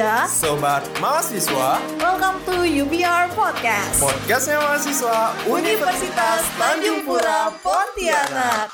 muda, Sobat Mahasiswa, welcome to UBR Podcast. podcastnya mahasiswa Universitas Tanjung Pura Pontianak.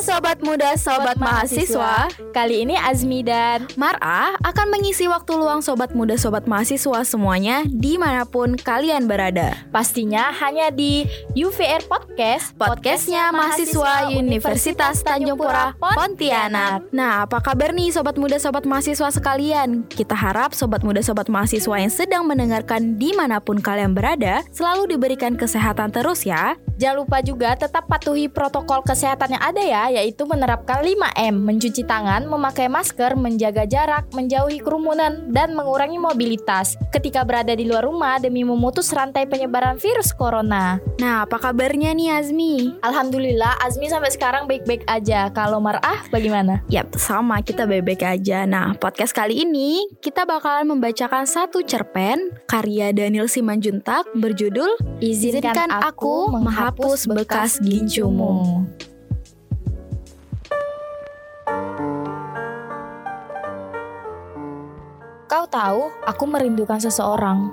Sobat muda, sobat, mahasiswa. Kali ini Azmi dan Mar'a akan mengisi waktu luang sobat muda, sobat mahasiswa semuanya di mana pun kalian berada. Pastinya hanya di UVR Podcast, podcastnya mahasiswa Universitas Tanjung Pura Pontianak. Nah, apa kabar nih sobat muda, sobat mahasiswa sekalian? Kita harap sobat muda, sobat mahasiswa yang sedang mendengarkan di mana pun kalian berada selalu diberikan kesehatan terus ya. Jangan lupa juga tetap patuhi protokol kesehatan yang ada ya, yaitu menerapkan 5M, mencuci tangan, memakai masker, menjaga jarak, menjauhi kerumunan, dan mengurangi mobilitas ketika berada di luar rumah demi memutus rantai penyebaran virus corona. Nah, apa kabarnya nih Azmi? Alhamdulillah, Azmi sampai sekarang baik-baik aja. Kalau Mar'ah bagaimana? Yap, sama kita baik-baik aja. Nah, podcast kali ini kita bakalan membacakan satu cerpen karya Daniel Simanjuntak berjudul Izinkan Aku Menghapus Bekas Gincumu. Tahu, aku merindukan seseorang.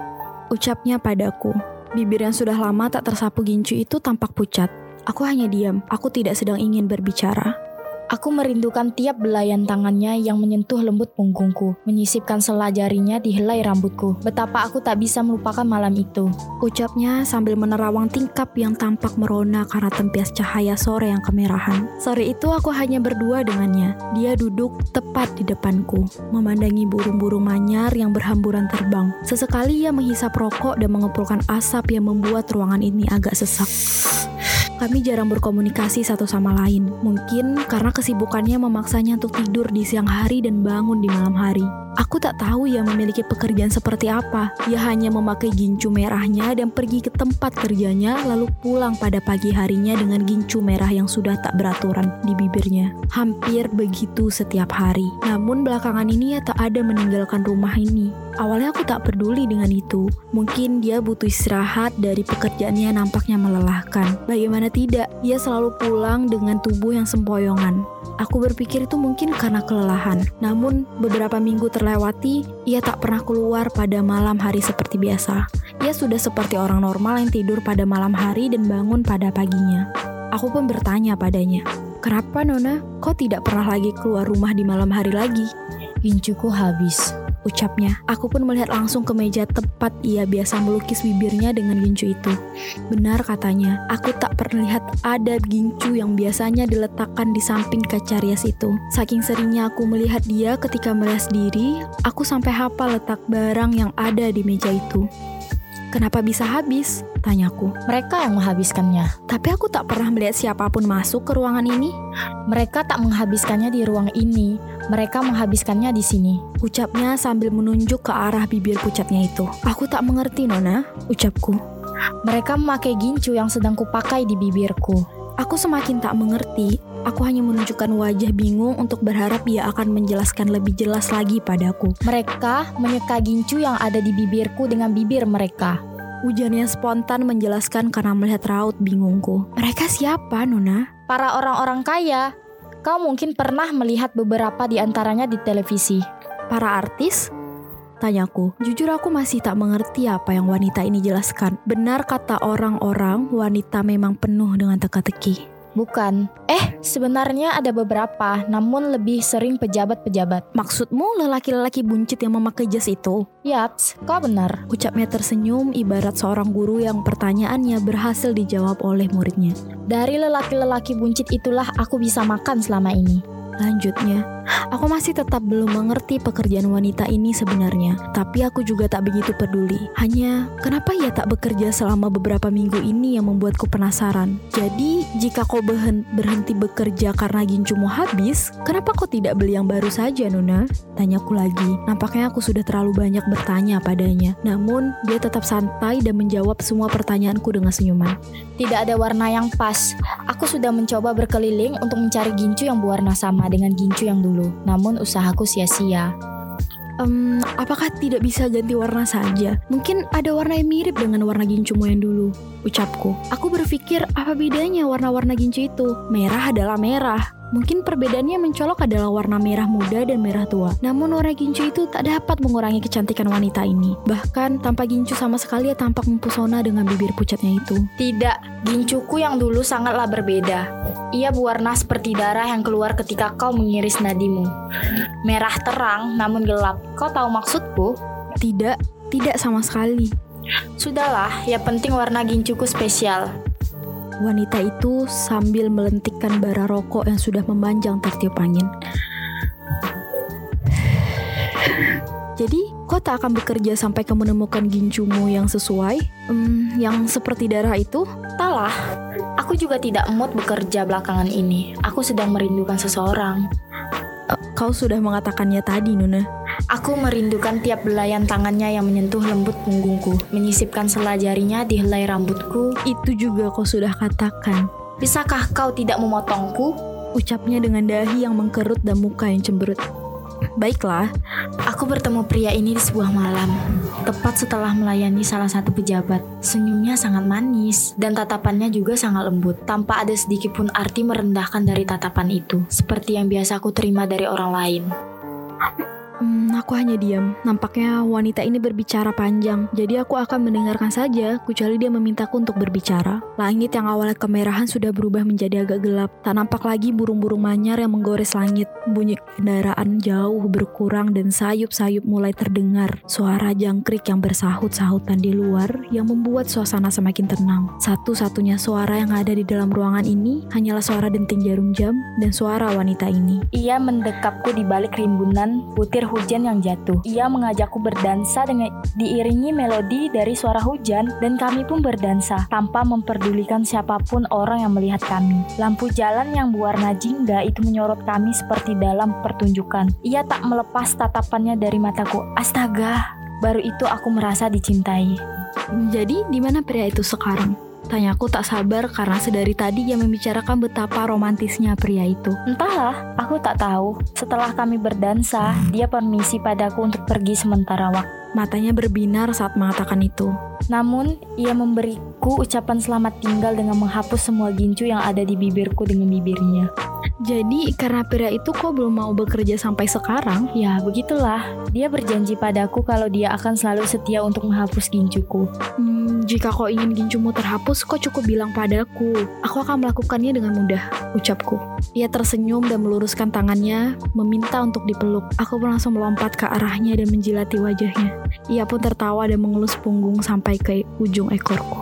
Ucapnya padaku. Bibir yang sudah lama tak tersapu gincu itu tampak pucat. Aku hanya diam. Aku tidak sedang ingin berbicara. Aku merindukan tiap belayan tangannya yang menyentuh lembut punggungku, menyisipkan sela jarinya di helai rambutku. Betapa aku tak bisa melupakan malam itu. Ucapnya sambil menerawang tingkap yang tampak merona karena tempias cahaya sore yang kemerahan. Sore itu aku hanya berdua dengannya. Dia duduk tepat di depanku, memandangi burung-burung manyar yang berhamburan terbang. Sesekali ia menghisap rokok dan mengepulkan asap yang membuat ruangan ini agak sesak. Kami jarang berkomunikasi satu sama lain. Mungkin karena kesibukannya memaksanya untuk tidur di siang hari dan bangun di malam hari. Aku tak tahu ia memiliki pekerjaan seperti apa. Ia hanya memakai gincu merahnya dan pergi ke tempat kerjanya lalu pulang pada pagi harinya dengan gincu merah yang sudah tak beraturan di bibirnya. Hampir begitu setiap hari. Namun belakangan ini ia tak ada meninggalkan rumah ini. Awalnya aku tak peduli dengan itu. Mungkin dia butuh istirahat dari pekerjaannya nampaknya melelahkan. Bagaimana tidak, ia selalu pulang dengan tubuh yang sempoyongan. Aku berpikir itu mungkin karena kelelahan. Namun beberapa minggu terlewati, ia tak pernah keluar pada malam hari seperti biasa. Ia sudah seperti orang normal yang tidur pada malam hari dan bangun pada paginya. Aku pun bertanya padanya, Kenapa Nona, kau tidak pernah lagi keluar rumah di malam hari lagi? Gincuku habis, ucapnya. Aku pun melihat langsung ke meja tempat ia biasa melukis bibirnya dengan gincu itu. Benar katanya, aku tak pernah lihat ada gincu yang biasanya diletakkan di samping kaca rias itu. Saking seringnya aku melihat dia ketika merias diri, aku sampai hafal letak barang yang ada di meja itu. Kenapa bisa habis? Tanyaku. Mereka yang menghabiskannya. Tapi aku tak pernah melihat siapa pun masuk ke ruangan ini. Mereka tak menghabiskannya di ruang ini. Mereka menghabiskannya di sini. Ucapnya sambil menunjuk ke arah bibir pucatnya itu. Aku tak mengerti, Nona. Ucapku. Mereka memakai gincu yang sedang kupakai di bibirku. Aku semakin tak mengerti. Aku hanya menunjukkan wajah bingung untuk berharap ia akan menjelaskan lebih jelas lagi padaku. Mereka menyeka gincu yang ada di bibirku dengan bibir mereka. Ujarnya spontan menjelaskan karena melihat raut bingungku. Mereka siapa, Nona? Para orang-orang kaya. Kau mungkin pernah melihat beberapa di antaranya di televisi. Para artis? Tanyaku, jujur aku masih tak mengerti apa yang wanita ini jelaskan. Benar kata orang-orang, wanita memang penuh dengan teka-teki. Bukan. Eh, sebenarnya ada beberapa, namun lebih sering pejabat-pejabat. Maksudmu lelaki-lelaki buncit yang memakai jas itu? Yaps, kau benar. Ucapnya tersenyum ibarat seorang guru yang pertanyaannya berhasil dijawab oleh muridnya. Dari lelaki-lelaki buncit itulah aku bisa makan selama ini. Lanjutnya, Aku masih tetap belum mengerti pekerjaan wanita ini sebenarnya, tapi aku juga tak begitu peduli. Hanya, kenapa ia tak bekerja selama beberapa minggu ini yang membuatku penasaran. Jadi, jika kau berhenti bekerja karena gincumu habis, kenapa kau tidak beli yang baru saja, Nuna? Tanyaku lagi. Nampaknya aku sudah terlalu banyak bertanya padanya. Namun, dia tetap santai dan menjawab semua pertanyaanku dengan senyuman. Tidak ada warna yang pas. Aku sudah mencoba berkeliling untuk mencari gincu yang berwarna sama dengan gincu yang dulu dulu, namun usahaku sia-sia. Um, apakah tidak bisa ganti warna saja? Mungkin ada warna yang mirip dengan warna gincumu yang dulu, ucapku. Aku berpikir apa bedanya warna-warna gincu itu? Merah adalah merah, Mungkin perbedaannya mencolok adalah warna merah muda dan merah tua. Namun warna gincu itu tak dapat mengurangi kecantikan wanita ini. Bahkan tanpa gincu sama sekali ia tampak mempesona dengan bibir pucatnya itu. Tidak, gincuku yang dulu sangatlah berbeda. Ia berwarna seperti darah yang keluar ketika kau mengiris nadimu. Merah terang namun gelap. Kau tahu maksudku? Tidak, tidak sama sekali. Sudahlah, ya penting warna gincuku spesial. Wanita itu sambil melentikkan bara rokok yang sudah memanjang tertiup angin. Jadi, kau tak akan bekerja sampai kau menemukan gincumu yang sesuai? Hmm, yang seperti darah itu? Talah, aku juga tidak mood bekerja belakangan ini. Aku sedang merindukan seseorang. Kau sudah mengatakannya tadi, Nuna. Aku merindukan tiap belayan tangannya yang menyentuh lembut punggungku, menyisipkan sela jarinya di helai rambutku. Itu juga kau sudah katakan. Bisakah kau tidak memotongku? Ucapnya dengan dahi yang mengkerut dan muka yang cemberut. Baiklah, aku bertemu pria ini di sebuah malam, tepat setelah melayani salah satu pejabat. Senyumnya sangat manis dan tatapannya juga sangat lembut, tanpa ada sedikit pun arti merendahkan dari tatapan itu, seperti yang biasa aku terima dari orang lain. Hmm, aku hanya diam. Nampaknya wanita ini berbicara panjang, jadi aku akan mendengarkan saja, kecuali dia memintaku untuk berbicara. Langit yang awalnya kemerahan sudah berubah menjadi agak gelap. Tak nampak lagi burung-burung manyar yang menggores langit. Bunyi kendaraan jauh berkurang dan sayup-sayup mulai terdengar. Suara jangkrik yang bersahut-sahutan di luar yang membuat suasana semakin tenang. Satu-satunya suara yang ada di dalam ruangan ini hanyalah suara denting jarum jam dan suara wanita ini. Ia mendekapku di balik rimbunan putir hujan yang jatuh. Ia mengajakku berdansa dengan diiringi melodi dari suara hujan dan kami pun berdansa tanpa memperdulikan siapa pun orang yang melihat kami. Lampu jalan yang berwarna jingga itu menyorot kami seperti dalam pertunjukan. Ia tak melepas tatapannya dari mataku. Astaga, baru itu aku merasa dicintai. Jadi, di mana pria itu sekarang? Tanyaku tak sabar karena sedari tadi ia membicarakan betapa romantisnya pria itu. Entahlah, aku tak tahu. Setelah kami berdansa, dia permisi padaku untuk pergi sementara waktu. Matanya berbinar saat mengatakan itu. Namun, ia memberiku ucapan selamat tinggal dengan menghapus semua gincu yang ada di bibirku dengan bibirnya. Jadi karena pria itu kok belum mau bekerja sampai sekarang? Ya begitulah, dia berjanji padaku kalau dia akan selalu setia untuk menghapus gincuku. Hmm, jika kau ingin gincumu terhapus, kau cukup bilang padaku. Aku akan melakukannya dengan mudah, ucapku. Ia tersenyum dan meluruskan tangannya, meminta untuk dipeluk. Aku pun langsung melompat ke arahnya dan menjilati wajahnya. Ia pun tertawa dan mengelus punggung sampai ke ujung ekorku.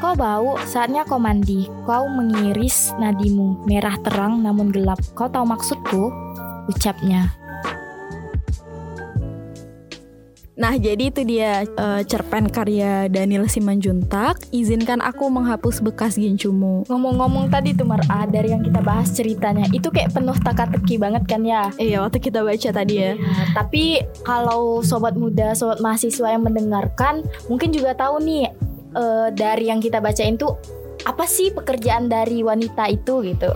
Kau bau, saatnya kau mandi. Kau mengiris nadimu, merah terang namun gelap. Kau tahu maksudku? Ucapnya. Nah, jadi itu dia uh, cerpen karya Daniel Simanjuntak. Izinkan aku menghapus bekas gincumu. Ngomong-ngomong tadi tuh Mar, ah, dari yang kita bahas ceritanya, itu kayak penuh teka-teki banget kan ya? Iya, waktu kita baca tadi ya. ya tapi kalau sobat muda, sobat mahasiswa yang mendengarkan, mungkin juga tahu nih uh, dari yang kita bacain tuh apa sih pekerjaan dari wanita itu gitu.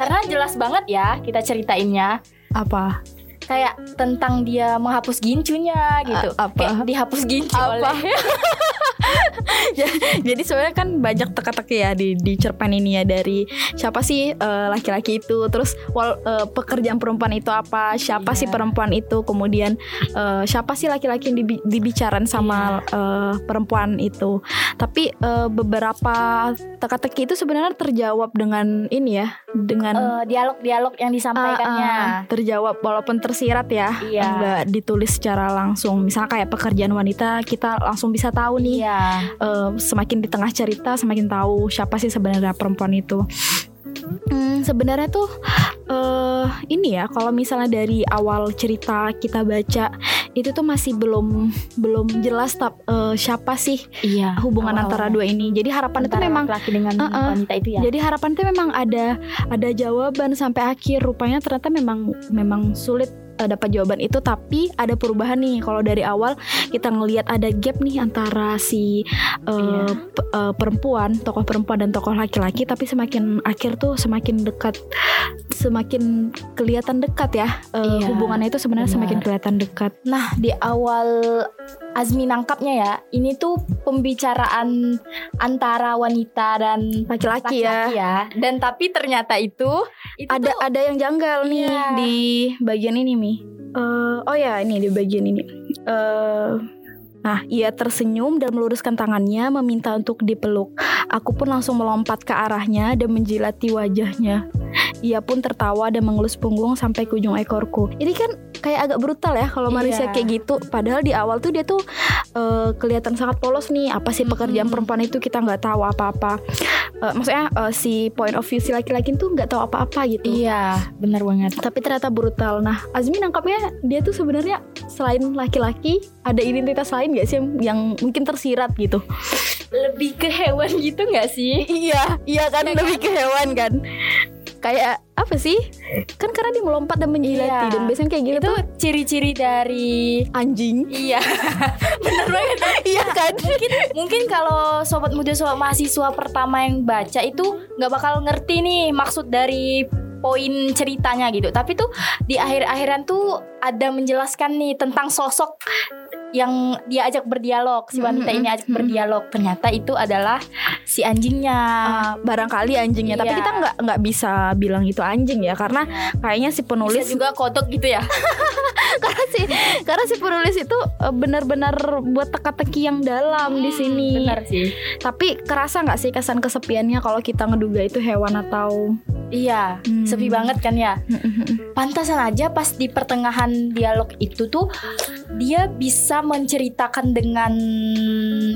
Karena jelas banget ya kita ceritainnya. Apa? Kayak tentang dia menghapus gincunya gitu. A apa? Kayak dihapus gincu apa? oleh Jadi sebenarnya kan banyak teka-teki ya di di cerpen ini ya dari siapa sih eh, laki-laki uh, itu, terus wal, uh, pekerjaan perempuan itu apa, siapa yeah. sih perempuan itu, kemudian uh, siapa sih laki-laki yang dibi dibicarain sama yeah. Iya. uh, perempuan itu. Tapi uh, beberapa teka-teki itu sebenarnya terjawab dengan ini ya, dengan dialog-dialog uh, yang disampaikannya. Uh, uh, terjawab walaupun tersirat ya, yeah. enggak ditulis secara langsung. Misalnya kayak pekerjaan wanita kita langsung bisa tahu nih. Yeah uh, semakin di tengah cerita semakin tahu siapa sih sebenarnya perempuan itu Hmm, sebenarnya tuh eh ini ya kalau misalnya dari awal cerita kita baca itu tuh masih belum belum jelas tap, eh, siapa sih Iya. hubungan antara dua ini. Jadi harapan itu memang laki dengan Uh-uh. wanita itu ya. Jadi harapan itu memang ada ada jawaban sampai akhir. Rupanya ternyata memang memang sulit eh, dapat jawaban itu tapi ada perubahan nih kalau dari awal kita ngelihat ada gap nih antara si eh, Iya. p- eh, perempuan tokoh perempuan dan tokoh laki-laki tapi semakin akhir tuh semakin dekat semakin kelihatan dekat ya Iya, hubungannya itu sebenarnya benar. semakin kelihatan dekat Nah, di awal Azmi nangkapnya ya, ini tuh pembicaraan antara wanita dan laki-laki ya ya. Dan tapi ternyata itu itu ada tuh- ada yang janggal nih Iya. di bagian ini mi Eh, oh ya ini di bagian ini Eh, nah ia tersenyum dan meluruskan tangannya meminta untuk dipeluk aku pun langsung melompat ke arahnya dan menjilati wajahnya ia pun tertawa dan mengelus punggung sampai ke ujung ekorku ini kan kayak agak brutal ya kalau manusia Iya. kayak gitu padahal di awal tuh dia tuh eh, kelihatan sangat polos nih apa sih pekerjaan Mm-mm. perempuan itu kita nggak tahu apa-apa Eh, maksudnya eh, si point of view si laki-laki tuh nggak tahu apa-apa gitu Iya, benar banget. tapi ternyata brutal. Nah, Azmi nangkapnya dia tuh sebenarnya selain laki-laki ada identitas lain gak sih yang, yang mungkin tersirat gitu? Lebih ke hewan gitu nggak sih? Iya, iya kan lebih ke hewan kan. Kayak apa sih? Kan karena dia melompat dan menjilati Iya. dan biasanya kayak gitu Itu ciri-ciri dari anjing. Iya, benar banget. Iya kan? mungkin mungkin kalau sobat muda sobat mahasiswa pertama yang baca itu nggak bakal ngerti nih maksud dari poin ceritanya gitu tapi tuh di akhir-akhiran tuh ada menjelaskan nih tentang sosok yang dia ajak berdialog si wanita Mhm, ini ajak mhm. berdialog ternyata itu adalah si anjingnya Uh, barangkali anjingnya, tapi Iya. kita nggak nggak bisa bilang itu anjing ya karena kayaknya si Bisa penulis juga kodok gitu ya karena si karena si penulis itu uh, benar-benar buat teka-teki yang dalam di sini. Hmm, benar sih Tapi kerasa nggak sih kesan kesepiannya kalau kita ngeduga itu hewan atau iya Hmm. sepi banget kan ya pantasan aja pas di pertengahan dialog itu tuh dia bisa menceritakan dengan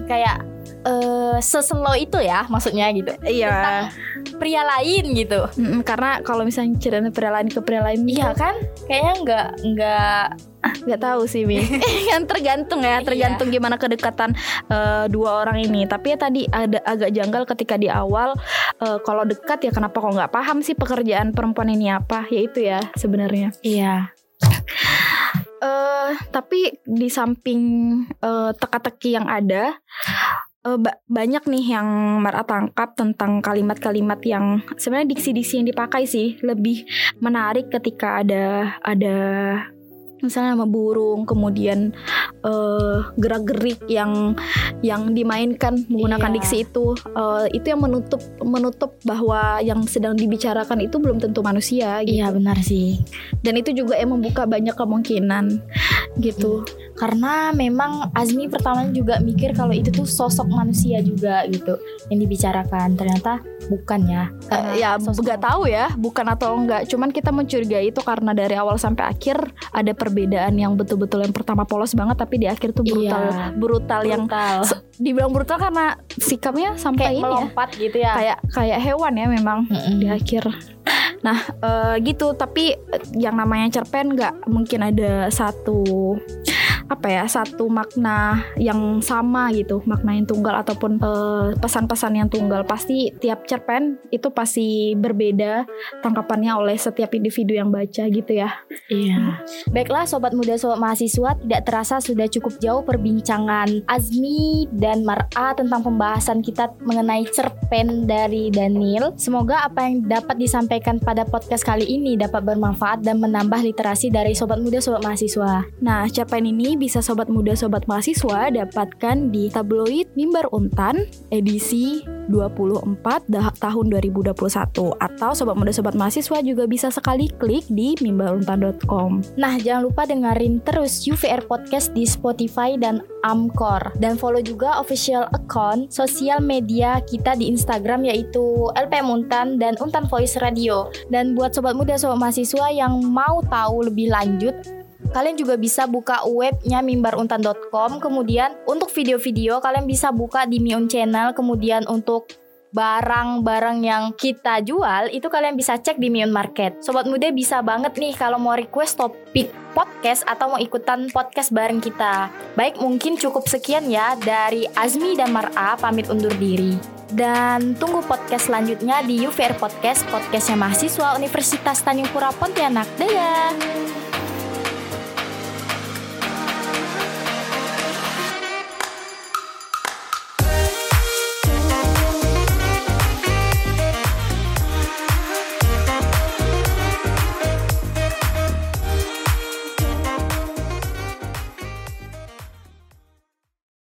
kayak eh seselo itu ya maksudnya gitu Iya. pria lain gitu Mm-mm, karena kalau misalnya cerita pria lain ke pria lain iya kan kayaknya nggak nggak nggak tahu sih Mi. kan tergantung ya, tergantung gimana kedekatan eh, dua orang ini. Tapi ya tadi ada agak janggal ketika di awal eh, kalau dekat ya kenapa kok nggak paham sih pekerjaan perempuan ini apa? Ya itu ya sebenarnya. iya eh tapi di samping eh, teka-teki yang ada eh, ba- banyak nih yang Mara tangkap tentang kalimat-kalimat yang sebenarnya diksi-diksi yang dipakai sih lebih menarik ketika ada ada misalnya nama burung kemudian eh, gerak-gerik yang yang dimainkan menggunakan Iya. diksi itu eh, itu yang menutup menutup bahwa yang sedang dibicarakan itu belum tentu manusia gitu. Iya benar sih. Dan itu juga yang membuka banyak kemungkinan gitu. Karena memang Azmi pertamanya juga mikir kalau itu tuh sosok manusia juga gitu yang dibicarakan. Ternyata bukan ya. Eh, ya nggak tahu ya bukan atau enggak cuman kita mencurigai itu karena dari awal sampai akhir ada perbedaan yang betul-betul yang pertama polos banget tapi di akhir tuh brutal Iya. brutal yang brutal. se- dibilang brutal karena sikapnya sampai kayak ini ya melompat gitu ya kayak kayak hewan ya memang Mm-mm. di akhir nah eh, gitu tapi yang namanya cerpen nggak mungkin ada satu apa ya satu makna yang sama gitu makna yang tunggal ataupun eh, pesan-pesan yang tunggal pasti tiap cerpen itu pasti berbeda tangkapannya oleh setiap individu yang baca gitu ya Iya. Baiklah sobat muda sobat mahasiswa tidak terasa sudah cukup jauh perbincangan Azmi dan Mar'a tentang pembahasan kita mengenai cerpen dari Daniel. Semoga apa yang dapat disampaikan pada podcast kali ini dapat bermanfaat dan menambah literasi dari sobat muda sobat mahasiswa. Nah, cerpen ini bisa sobat muda sobat mahasiswa dapatkan di tabloid Mimbar Untan edisi 24 dah- tahun 2021 atau sobat muda sobat mahasiswa juga bisa sekali klik di mimbaruntan.com. Nah, jangan lupa dengerin terus UVR Podcast di Spotify dan Amcor. Dan follow juga official account sosial media kita di Instagram yaitu LPM Untan dan Untan Voice Radio. Dan buat sobat muda, sobat mahasiswa yang mau tahu lebih lanjut, kalian juga bisa buka webnya mimbaruntan.com. Kemudian untuk video-video kalian bisa buka di Mion Channel. Kemudian untuk barang-barang yang kita jual itu kalian bisa cek di Mion Market. Sobat muda bisa banget nih kalau mau request topik podcast atau mau ikutan podcast bareng kita. Baik mungkin cukup sekian ya dari Azmi dan Mar'a pamit undur diri. Dan tunggu podcast selanjutnya di UVR Podcast, podcastnya mahasiswa Universitas Tanjung Pura Pontianak. Dadah!